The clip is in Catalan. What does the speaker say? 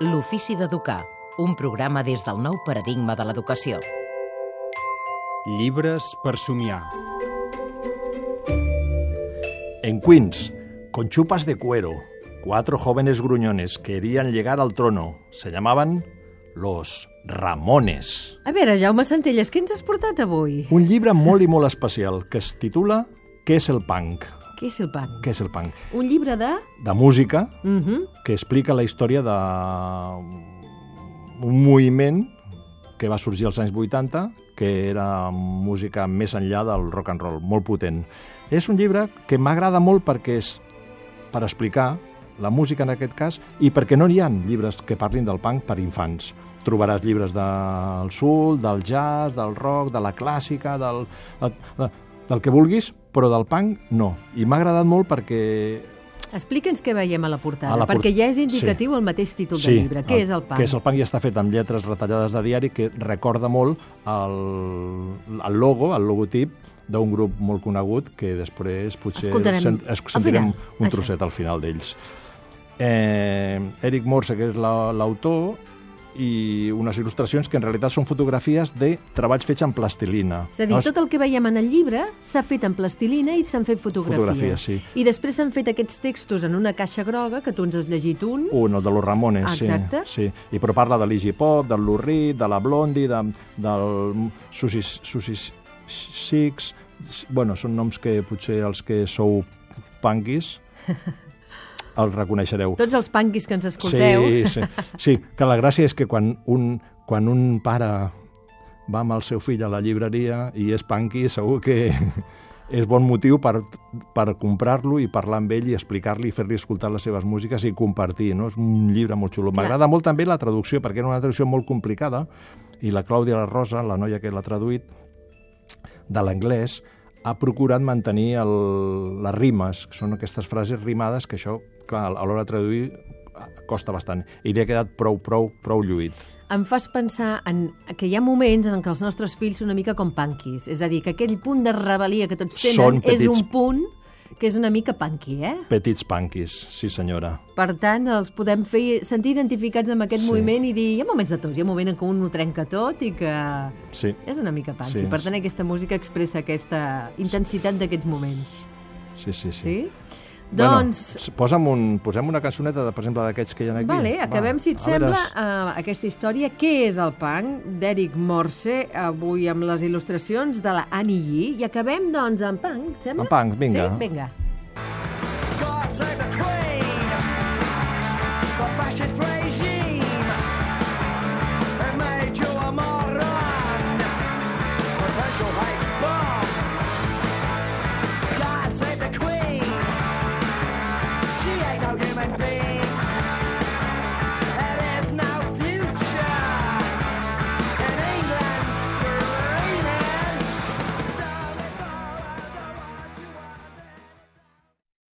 L'ofici d'educar, un programa des del nou paradigma de l'educació. Llibres per somiar. En Queens, con chupas de cuero, cuatro jóvenes gruñones querían llegar al trono. Se llamaban los Ramones. A veure, Jaume Centelles, què ens has portat avui? Un llibre molt i molt especial que es titula Què és el punk? Què és el punk? Què és el punk? Un llibre de... De música Uh -huh. que explica la història de un moviment que va sorgir als anys 80, que era música més enllà del rock and roll, molt potent. És un llibre que m'agrada molt perquè és per explicar la música en aquest cas i perquè no hi ha llibres que parlin del punk per infants. Trobaràs llibres del soul, del jazz, del rock, de la clàssica, del, de, de, del que vulguis, però del punk no. I m'ha agradat molt perquè Explica'ns què veiem a la portada, A la port- perquè ja és indicatiu sí. el mateix títol del llibre. Què és el punk? Què és el punk i està fet amb lletres retallades de diari que recorda molt el, el logo, el logotip d'un grup molt conegut que després potser Escoltarem sent, es, sentirem final, un això. trosset al final d'ells. Eh, Eric Morse, que és la- l'autor, i unes il·lustracions que en realitat són fotografies de treballs fets en plastilina. És a dir, tot el que veiem en el llibre s'ha fet en plastilina i s'han fet fotografies. Fotografies, sí. I després s'han fet aquests textos en una caixa groga, que tu ens has llegit un. Un, el de los Ramones, sí, Exacte. sí. I però parla de l'Iggy Pop, del Reed, de la Blondie, de, del Susi, Susi Six... Bueno, són noms que potser els que sou punkis els reconeixereu. Tots els punkis que ens escolteu. Sí, sí, sí, que la gràcia és que quan un, quan un pare va amb el seu fill a la llibreria i és punky, segur que és bon motiu per, per comprar-lo i parlar amb ell i explicar-li i fer-li escoltar les seves músiques i compartir, no? És un llibre molt xulo. M'agrada molt també la traducció, perquè era una traducció molt complicada i la Clàudia La Rosa, la noia que l'ha traduït, de l'anglès, ha procurat mantenir el, les rimes, que són aquestes frases rimades que això, clar, a l'hora de traduir costa bastant. I li ha quedat prou, prou, prou lluït. Em fas pensar en que hi ha moments en què els nostres fills són una mica com punkis. És a dir, que aquell punt de rebel·lia que tots tenen Són és petits- un punt que és una mica punky, eh? Petits punkis, sí senyora. Per tant, els podem fer sentir identificats amb aquest Sí. moviment i dir, hi ha moments de tots, hi ha un moment en què un ho trenca tot i que Sí, és una mica punky. Sí. Per tant, aquesta música expressa aquesta intensitat d'aquests moments. sí, sí. sí. Sí? Bueno, Doncs, s- posa'm, un, posem una cançoneta, de, per exemple, d'aquests que hi ha aquí. vale, Va, acabem, si et sembla, uh, aquesta història. Què és el punk? D'Eric Morse, avui amb les il·lustracions de la Annie Yee. I acabem, doncs, amb punk, sembla? Amb punk, vinga. Sí? Vinga.